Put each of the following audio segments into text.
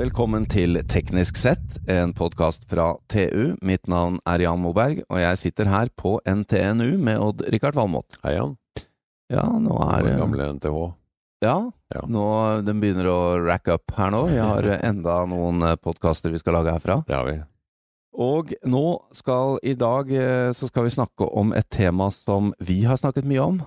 Velkommen til Teknisk sett, en podkast fra TU. Mitt navn er Jan Moberg, og jeg sitter her på NTNU med Odd-Rikard Valmot. Hei, Jan. Ja, nå er Den gamle NTH. Ja, Ja. nå den begynner å rack up her nå. Vi har enda noen podkaster vi skal lage herfra. Det har vi. Og nå skal i dag eh, så skal vi snakke om et tema som vi har snakket mye om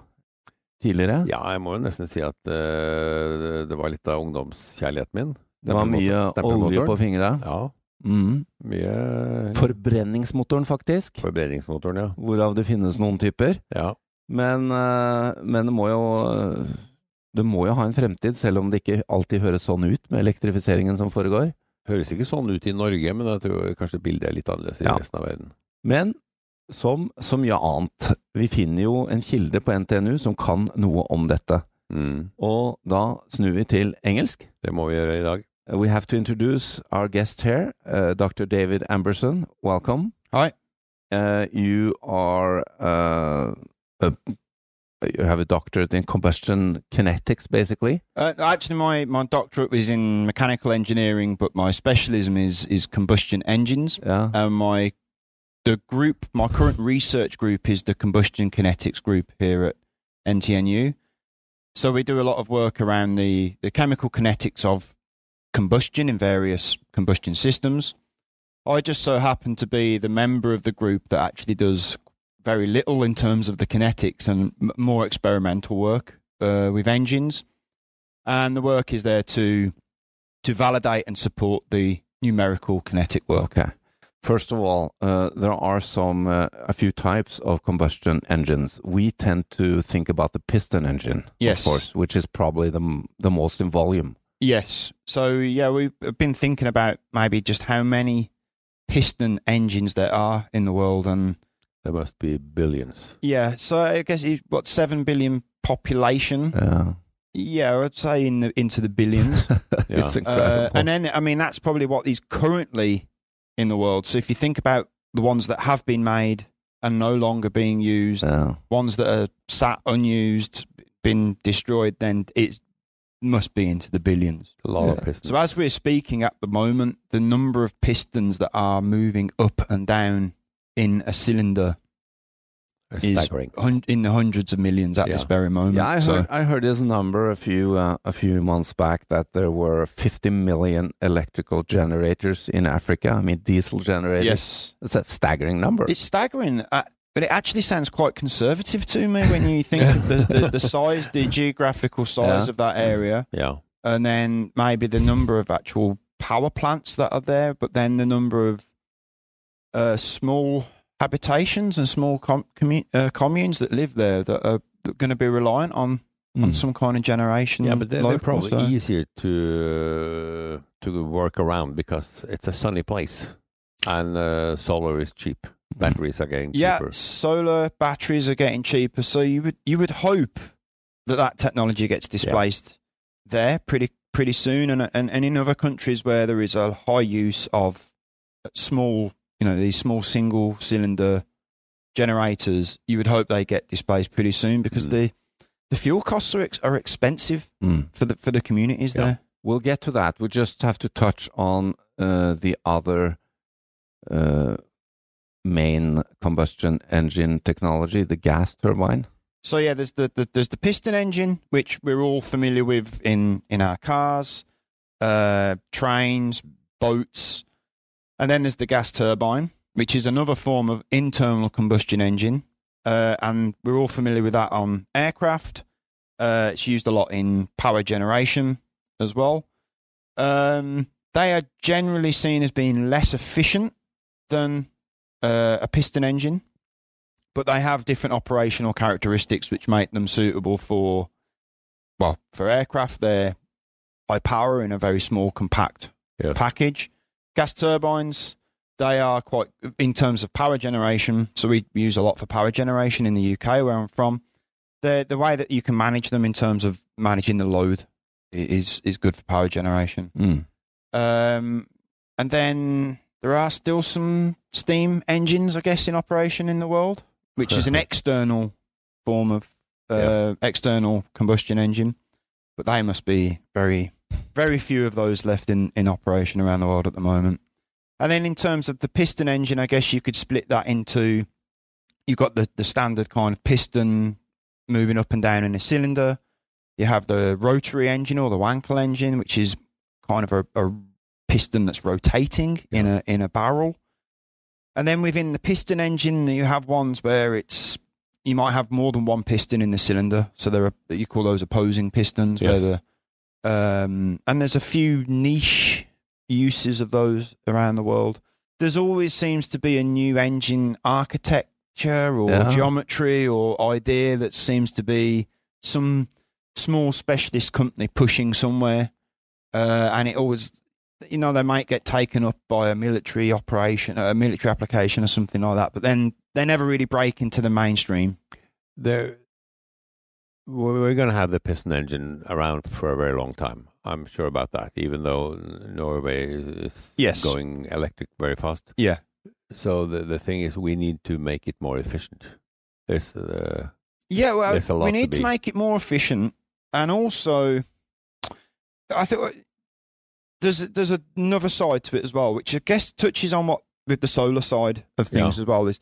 tidligere. Ja, jeg må jo nesten si at uh, det var litt av ungdomskjærligheten min. Det var mye olje på fingra. Ja, Mm. mye Forbrenningsmotoren, faktisk. Forbrenningsmotoren, ja. Hvorav det finnes noen typer. Ja, Men, eh, men det må jo Det må jo ha en fremtid, selv om det ikke alltid høres sånn ut med elektrifiseringen som foregår. Høres ikke sånn ut i Norge, men jeg tror kanskje bildet er litt annerledes i Ja. resten av verden. Men som så mye annet, vi finner jo en kilde på NTNU som kan noe om dette. Mm. Og da snur vi til engelsk. Det må vi gjøre i dag. Uh, We have to introduce our guest here, uh, Dr. David Emberson. Welcome. Hi. Uh, you are uh, a, you have a doctorate in combustion kinetics, basically. Uh, actually, my, my doctorate was in mechanical engineering, but my specialism is is combustion engines. Yeah. And my the group, my current research group is the combustion kinetics group here at NTNU. So we do a lot of work around the the chemical kinetics of combustion in various combustion systems. I just so happen to be the member of the group that actually does very little in terms of the kinetics and m- more experimental work uh, with engines. And the work is there to to validate and support the numerical kinetic work. Okay. First of all, uh, there are some uh, a few types of combustion engines. We tend to think about the piston engine, Yes. of course, which is probably the the most in volume. Yes. So yeah, we've been thinking about maybe just how many piston engines there are in the world, and There must be billions. yeah, so I guess it's, what seven billion population. Yeah. Yeah, I'd say in the into the billions. Yeah. It's incredible. uh, and then I mean that's probably what is currently in the world. So if you think about the ones that have been made and no longer being used, Yeah. ones that are sat unused, been destroyed, then it must be into the billions. A lot Yeah. of pistons. So as we're speaking at the moment, the number of pistons that are moving up and down in a cylinder is staggering. hun- in the hundreds of millions at Yeah. this very moment. Yeah, I so heard, I heard this number a few uh, a few months back that there were 50 million electrical generators in Africa. I mean, diesel generators. yes, It's a staggering number. it's staggering. Uh, but it actually sounds quite conservative to me when you think of the, the, the size, the geographical size Yeah. of that area, Yeah. and then maybe the number of actual power plants that are there, but then the number of uh, small habitations and small com- commu- uh, communes that live there that are going to be reliant on Mm. on some kind of generation. Yeah, but they're, they're probably so- easier to uh, to work around because it's a sunny place and uh, solar is cheap. Batteries are getting yeah, cheaper. solar batteries are getting cheaper, so you would you would hope that that technology gets displaced there pretty pretty soon, and, and and in other countries where there is a high use of small, you know, these small single cylinder generators, you would hope they get displaced pretty soon because Mm. the the fuel costs are ex- are expensive Mm. for the for the communities Yeah. there. We'll get to that. We just have to touch on uh, the other uh, main combustion engine technology, the gas turbine. So yeah, there's the, the there's the piston engine, which we're all familiar with in in our cars, uh, trains, boats, and then there's the gas turbine, which is another form of internal combustion engine, uh, and we're all familiar with that on aircraft. Uh, it's used a lot in power generation as well. Um, they are generally seen as being less efficient than uh, a piston engine but they have different operational characteristics which make them suitable for well for aircraft they're high power in a very small compact Yes. package gas turbines they are quite in terms of power generation so we use a lot for power generation in the UK where I'm from the the way that you can manage them in terms of managing the load is is good for power generation Mm. um, and then there are still some steam engines, I guess, in operation in the world, which is an external form of uh, Yes. external combustion engine. But they must be very Very few of those left in, in operation around the world at the moment. And then in terms of the piston engine, I guess you could split that into you've got the, the standard kind of piston moving up and down in a cylinder. You have the rotary engine or the Wankel engine, which is kind of a, a piston that's rotating in a in a barrel. And then within the piston engine, you have ones where it's you might have more than one piston in the cylinder. So there are you call those opposing pistons. Where the um, and there's a few niche uses of those around the world. There's always seems to be a new engine architecture or Yeah. geometry or idea that seems to be some small specialist company pushing somewhere, uh, and it always, you know, they might get taken up by a military operation, a military application or something like that, but then they never really break into the mainstream. There, we're going to have the piston engine around for a very long time. I'm sure about that. Even though Norway is Yes. going electric very fast. Yeah. So the the thing is, we need to make it more efficient. There's uh, Yeah, well, There's a lot we need to, be- make it more efficient, and also, I think there's there's another side to it as well, which I guess touches on what with the solar side of things as well. Is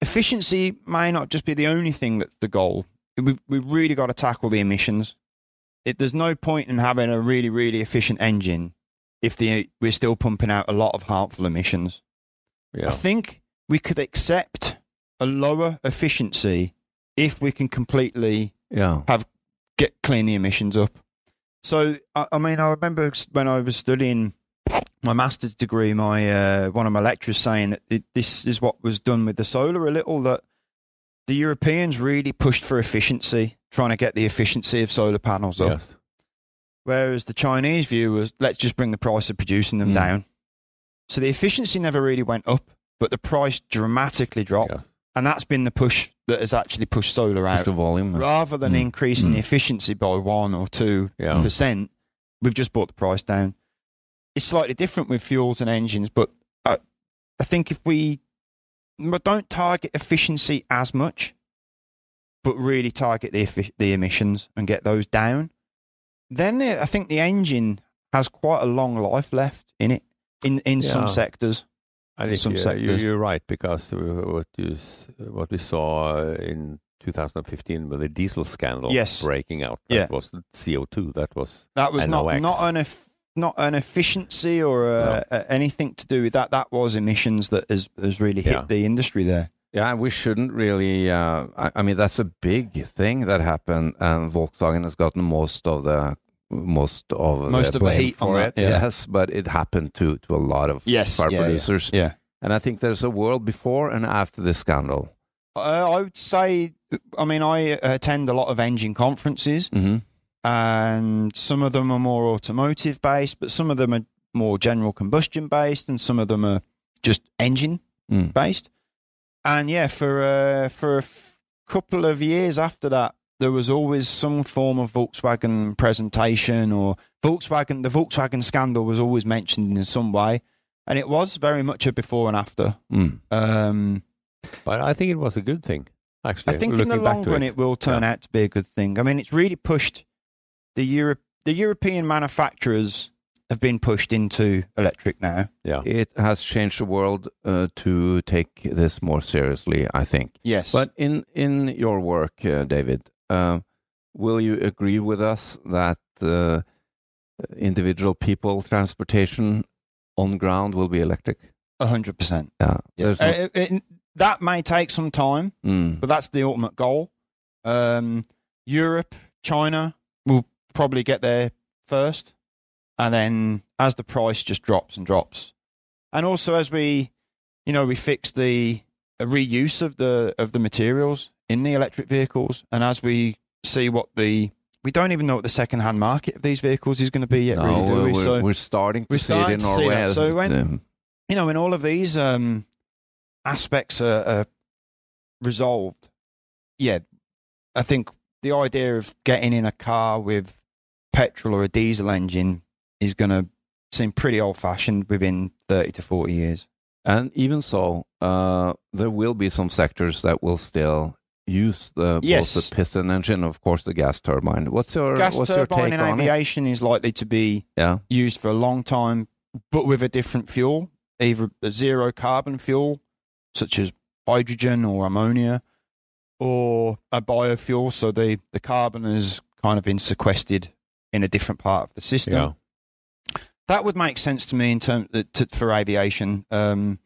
efficiency may not just be the only thing that's the goal. We've we've really got to tackle the emissions. It, there's no point in having a really really efficient engine if the we're still pumping out a lot of harmful emissions. yeah. I think we could accept a lower efficiency if we can completely Yeah. have get clean the emissions up. So I, I mean, I remember when I was studying my master's degree, my uh, one of my lecturers saying that it, this is what was done with the solar a little that the Europeans really pushed for efficiency, trying to get the efficiency of solar panels up, Yes. whereas the Chinese view was let's just bring the price of producing them Mm. down. So the efficiency never really went up, but the price dramatically dropped, Yes. And that's been the push that has actually pushed solar Push out the volume. rather than Mm. increasing Mm. the efficiency by one or two Yeah. percent, we've just brought the price down. It's slightly different with fuels and engines, but I, I think if we don't target efficiency as much, but really target the the emissions and get those down, then the, I think the engine has quite a long life left in it in in Yeah. some sectors. I think some uh, you, you're right because uh, what you what we saw uh, in 2015 with the diesel scandal Yes. breaking out, that Yeah. was CO2. That was That was not NOx. not an eff- not an efficiency or uh uh anything to do with that. That was emissions that has has really hit Yeah. the industry there. Yeah, we shouldn't really. Uh, I, I mean, that's a big thing that happened, and Volkswagen has gotten most of the most of Most the of the blame heat on for that, it. yeah. Yes, but it happened to to a lot of Yes, car yeah, yeah. producers, Yeah, and I think there's a world before and after this scandal. uh, I would say. I mean, I attend a lot of engine conferences, hmm and some of them are more automotive based, but some of them are more general combustion based, and some of them are just engine Mm. based. And yeah, for uh, for a f- couple of years after that, there was always some form of Volkswagen presentation or Volkswagen. The Volkswagen scandal was always mentioned in some way, and it was very much a before and after. Mm. Um, But I think it was a good thing, actually. I think in the long run, it. it will turn out to be a good thing. I mean, it's really pushed the Europe. The European manufacturers have been pushed into electric now. Yeah. It has changed the world uh, to take this more seriously. I think. Yes, But in in your work, uh, David, uh, will you agree with us that uh, individual people transportation on ground will be electric? A hundred percent. Yeah, there's no- Uh, it- that may take some time, Mm. but that's the ultimate goal. Um, Europe, China will probably get there first, and then as the price just drops and drops, and also as we, you know, we fix the uh, reuse of the of the materials in the electric vehicles, and as we see what the we don't even know what the second hand market of these vehicles is going to be yet, no, really, do we're, we? we're, So we're starting to we're see it starting in to see Norway. So when- Um, you know, when all of these um, aspects are, are resolved, yeah, I think the idea of getting in a car with petrol or a diesel engine is going to seem pretty old fashioned within 30 to 40 years. And even so, uh, there will be some sectors that will still use the Yes. both the piston engine, of course, the gas turbine. What's your Gas what's your turbine take in on aviation is likely to be Yeah, used for a long time, but with a different fuel, either a zero carbon fuel, such as hydrogen or ammonia, or a biofuel. So the, the carbon has kind of been sequestered in a different part of the system. Yeah. That would make sense to me in terms to, for aviation um,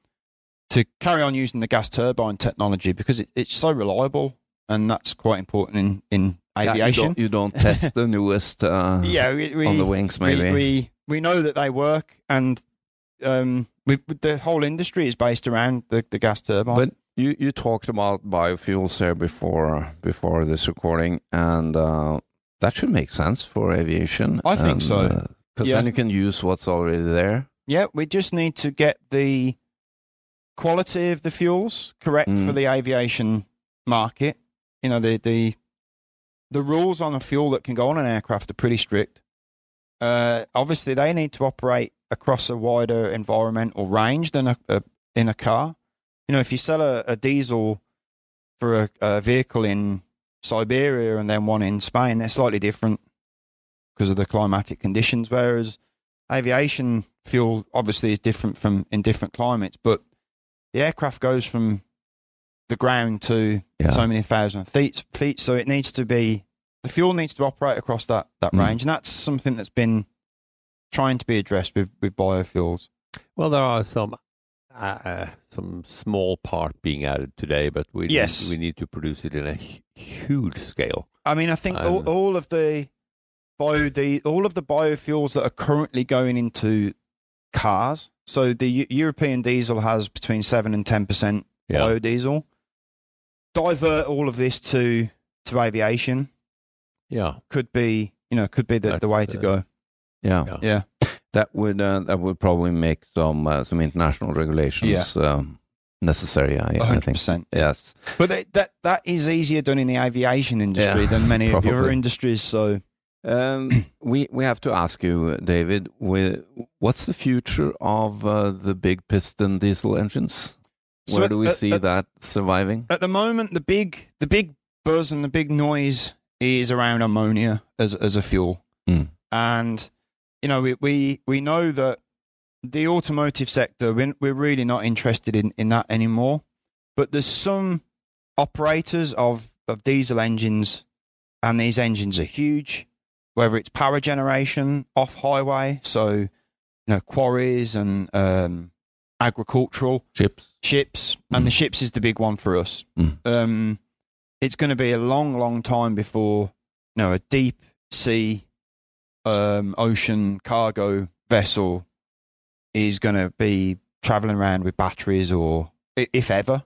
to carry on using the gas turbine technology because it, it's so reliable, and that's quite important in in Yeah, you aviation. don't, you don't test the newest uh, Yeah, we, we, on the wings, maybe. we we know that they work, and um, we, the whole industry is based around the, the gas turbine. But you, you talked about biofuels there before before this recording, and uh, that should make sense for aviation. I think so. Because Yeah. then you can use what's already there. yeah, we just need to get the quality of the fuels correct Mm. for the aviation market. You know, the the the rules on the fuel that can go on an aircraft are pretty strict. Uh, obviously, they need to operate across a wider environmental range than a, a in a car. You know, if you sell a, a diesel for a, a vehicle in Siberia and then one in Spain, they're slightly different because of the climatic conditions. Whereas aviation fuel obviously is different from in different climates, but the aircraft goes from the ground to Yeah. so many thousand feet, feet. So it needs to be the fuel needs to operate across that that Mm. range, and that's something that's been trying to be addressed with with biofuels. Well, there are some uh, uh, some small part being added today, but we Yes. need, we need to produce it in a huge scale. I mean, I think all, all of the bio all of the biofuels that are currently going into cars. So the Eu- European diesel has between seven and ten percent Yeah. biodiesel. Divert all of this to to aviation Yeah, could be you know could be the, the way to uh, go. Yeah, Yeah. Yeah. that would uh, that would probably make some uh, some international regulations um, necessary. I, I think. Yes. But that, that that is easier done in the aviation industry Yeah, than many of the other industries. So Um, we we have to ask you, David. wi- What's the future of uh, the big piston diesel engines? Where at- do we at- see at- that surviving? at the moment, the big the big buzz and the big noise is around ammonia as as a fuel, Mm. and you know we we we know that the automotive sector we're, we're really not interested in in that anymore. But there's some operators of of diesel engines, and these engines are huge. Whether it's power generation off highway, so you know quarries and um, agricultural Chips. ships, and the ships is the big one for us. Mm. Um, it's going to be a long, long time before you know a deep sea, um, ocean cargo vessel is going to be traveling around with batteries, or if ever.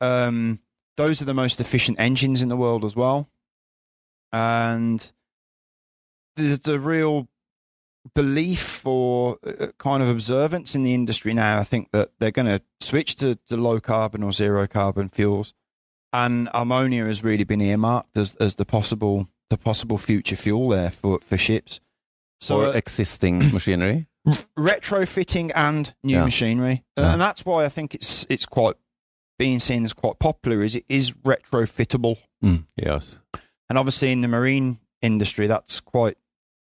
Um, those are the most efficient engines in the world as well, and there's a real belief or uh, kind of observance in the industry now. I think that they're going to switch to, to low carbon or zero carbon fuels, and ammonia has really been earmarked as, as the possible the possible future fuel there for, for ships. So or uh, existing machinery. retrofitting and new Yeah. machinery, Uh, Yeah. and that's why I think it's it's quite being seen as quite popular. Is it is retrofittable, yes. and obviously in the marine industry that's quite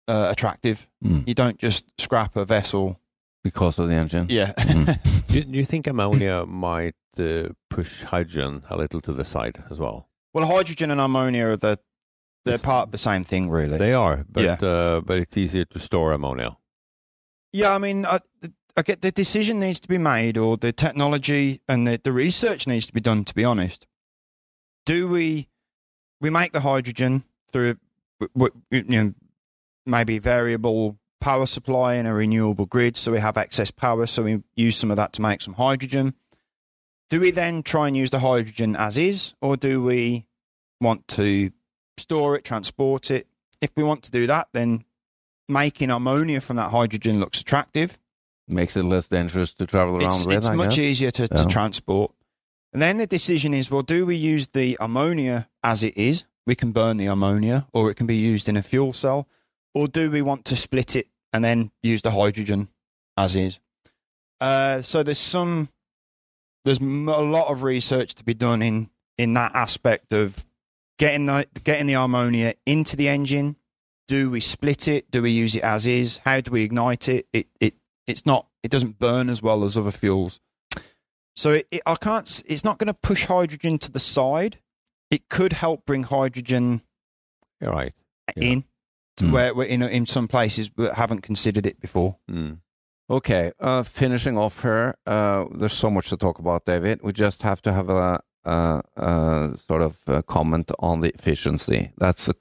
uh, attractive. Mm. You don't just scrap a vessel. Because of the engine. Yeah. Mm. Do, do you think ammonia might uh, push hydrogen a little to the side as well? Well, hydrogen and ammonia are the they're Yes. part of the same thing, really. They are, but Yeah. uh, but it's easier to store ammonia. yeah, I mean, I, I get the decision needs to be made, or the technology and the, the research needs to be done. To be honest, do we we make the hydrogen through w- w- you know maybe variable power supply and a renewable grid, so we have excess power, so we use some of that to make some hydrogen. Do we then try and use the hydrogen as is, or do we want to store it, transport it? If we want to do that, then making ammonia from that hydrogen looks attractive. Makes it less dangerous to travel around It's, with. it's I much guess. easier to, to transport. And then the decision is well, do we use the ammonia as it is? We can burn the ammonia, or it can be used in a fuel cell, or do we want to split it and then use the hydrogen as is? Uh, so there's some, there's a lot of research to be done in in that aspect of getting the getting the ammonia into the engine. Do we split it? Do we use it as is? How do we ignite it? It it it's not. It doesn't burn as well as other fuels. So it, it, I can't. It's not going to push hydrogen to the side. It could help bring hydrogen You're right. Yeah. in to Mm. where we're in in some places that haven't considered it before. Mm. Okay, uh, finishing off here, uh, there's so much to talk about, David. We just have to have a, a, a sort of uh comment on the efficiency. That's a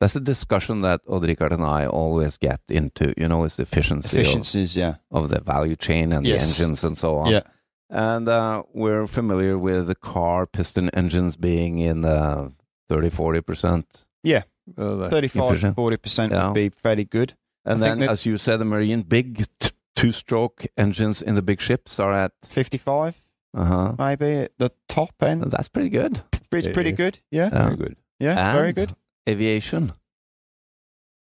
that's a discussion that Odd-Rikard and I always get into. You know, is the efficiency, of- Efficiencies, yeah, Of, the value chain and Yes. the engines and so on. yeah, And uh, we're familiar with the car piston engines being in the 30 40%. Well, that- 35 to Efficient. 40 percent Yeah. would be fairly good. And I then, that- as you said, the marine big t- two stroke engines in the big ships are at, 55 uh huh. maybe at the top end. That's pretty good. It's pretty good. Yeah, Yeah. Very good. yeah, very good. Aviation.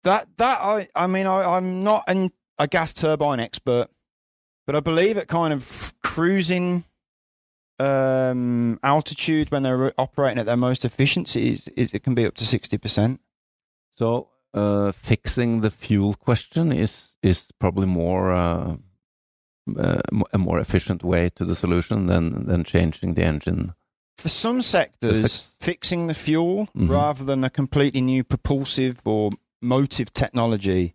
That that I I mean I I'm not an, a gas turbine expert, but I believe at kind of cruising um altitude when they're operating at their most efficiency is, is it can be up to 60%. So uh, fixing the fuel question is is probably more uh, uh, a more efficient way to the solution than than changing the engine. For some sectors, fix- fixing the fuel Mhm. rather than a completely new propulsive or motive technology,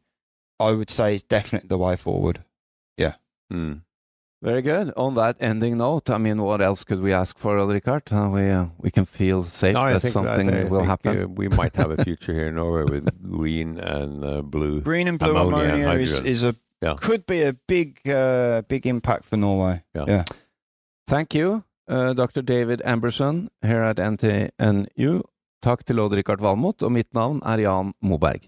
I would say is definitely the way forward. Mm. Very good. On that ending note, I mean, what else could we ask for, Richard? Uh, we uh, we can feel safe No, that think, something think, will I think, happen. uh, we might have a future here in Norway with green and uh, blue. Green and blue Ammonia ammonia, and is, is a Yeah. could be a big uh, big impact for Norway. Yeah. yeah. Thank you, uh, Dr. David Emberson here at NTNU. Takk til Odd-Rikard Valmot, og mitt navn er Jan Moberg.